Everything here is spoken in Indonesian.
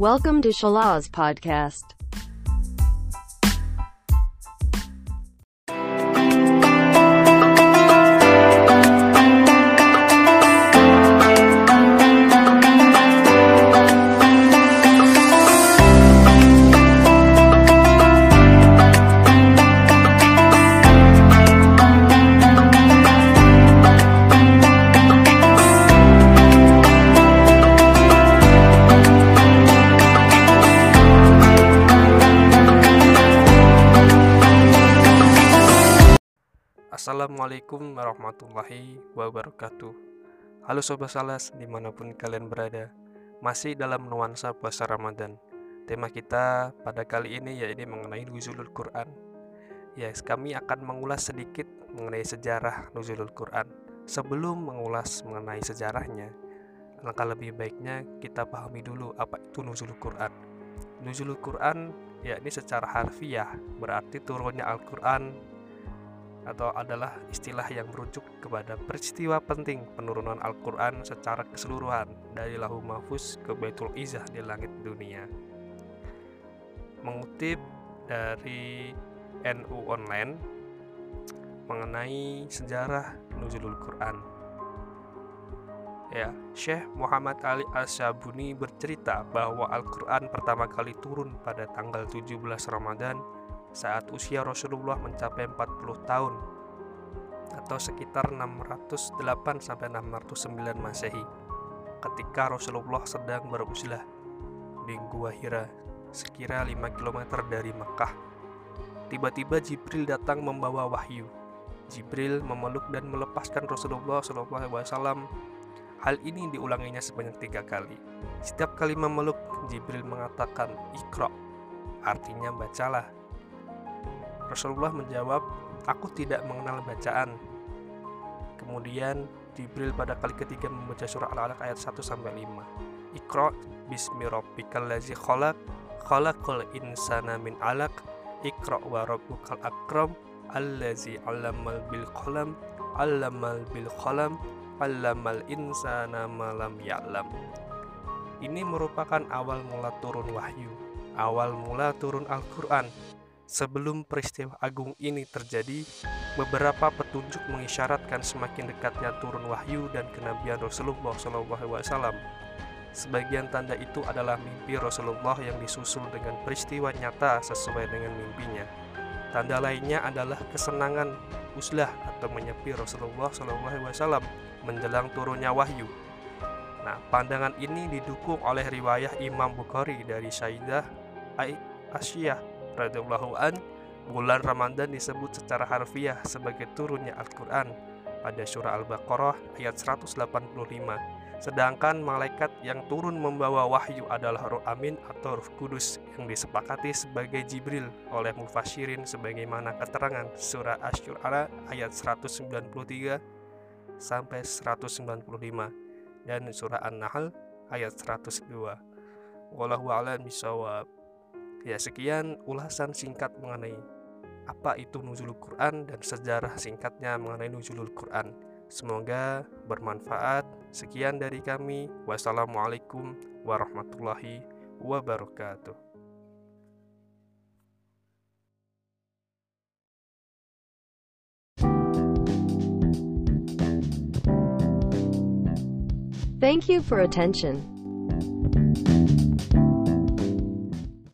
Welcome to Shalaz Podcast. Assalamualaikum warahmatullahi wabarakatuh. Halo Sobat Salas di mana pun kalian berada Masih dalam nuansa puasa Ramadan. Tema kita pada kali ini yaitu mengenai Nuzulul Quran. Ya, yes, kami akan mengulas sedikit mengenai sejarah Nuzulul Quran. Sebelum mengulas mengenai sejarahnya Langkah lebih baiknya kita pahami dulu apa itu Nuzulul Quran. Nuzulul Quran yakni secara harfiah berarti turunnya Al-Quran atau adalah istilah yang merujuk kepada peristiwa penting penurunan Al-Quran secara keseluruhan dari lahu mahfuz ke Baitul Izzah di langit dunia. Mengutip dari NU Online mengenai sejarah nuzulul Quran. Ya, Syekh Muhammad Ali Asyabuni bercerita bahwa Al-Quran pertama kali turun pada tanggal 17 Ramadan saat usia Rasulullah mencapai 40 tahun atau sekitar 608 sampai 609 Masehi ketika Rasulullah sedang beruzlah di Gua Hira sekira 5 km dari Mekah. Tiba-tiba Jibril datang membawa wahyu. Jibril memeluk dan melepaskan Rasulullah SAW. Hal ini diulanginya sebanyak tiga kali. Setiap kali memeluk, Jibril mengatakan ikro, artinya bacalah. Rasulullah menjawab, aku tidak mengenal bacaan. Kemudian Jibril pada kali ketiga membaca surah Al-Alaq ayat 1 sampai 5. Iqra bismi rabbikal ladzi khalaq khalaqal insana min 'alaq Iqra wa rabbukal akram allazi 'allamal bil qalam 'allamal bil qalam 'allamal insana ma lam ya'lam. Ini merupakan awal mula turun wahyu, awal mula turun Al-Qur'an Sebelum peristiwa agung ini terjadi, beberapa petunjuk mengisyaratkan semakin dekatnya turun wahyu dan kenabian Rasulullah SAW. Sebagian tanda itu adalah mimpi Rasulullah yang disusul dengan peristiwa nyata sesuai dengan mimpinya. Tanda lainnya adalah kesenangan uslah atau menyepi Rasulullah SAW menjelang turunnya wahyu. Nah, pandangan ini didukung oleh riwayah Imam Bukhari dari Syaidah Aisyah radhiyallahu an, bulan Ramadan disebut secara harfiah sebagai turunnya Al-Qur'an pada surah Al-Baqarah ayat 185. Sedangkan malaikat yang turun membawa wahyu adalah Roh Amin atau Ruh Kudus yang disepakati sebagai Jibril oleh mufasyirin sebagaimana keterangan surah Asy-Syu'ara ayat 193 sampai 195 dan surah An-Nahl ayat 102. Wallahu a'lam bishawab. Ya sekian ulasan singkat mengenai apa itu nuzulul Quran dan sejarah singkatnya mengenai nuzulul Quran. Semoga bermanfaat. Sekian dari kami. Wassalamualaikum warahmatullahi wabarakatuh. Thank you for attention.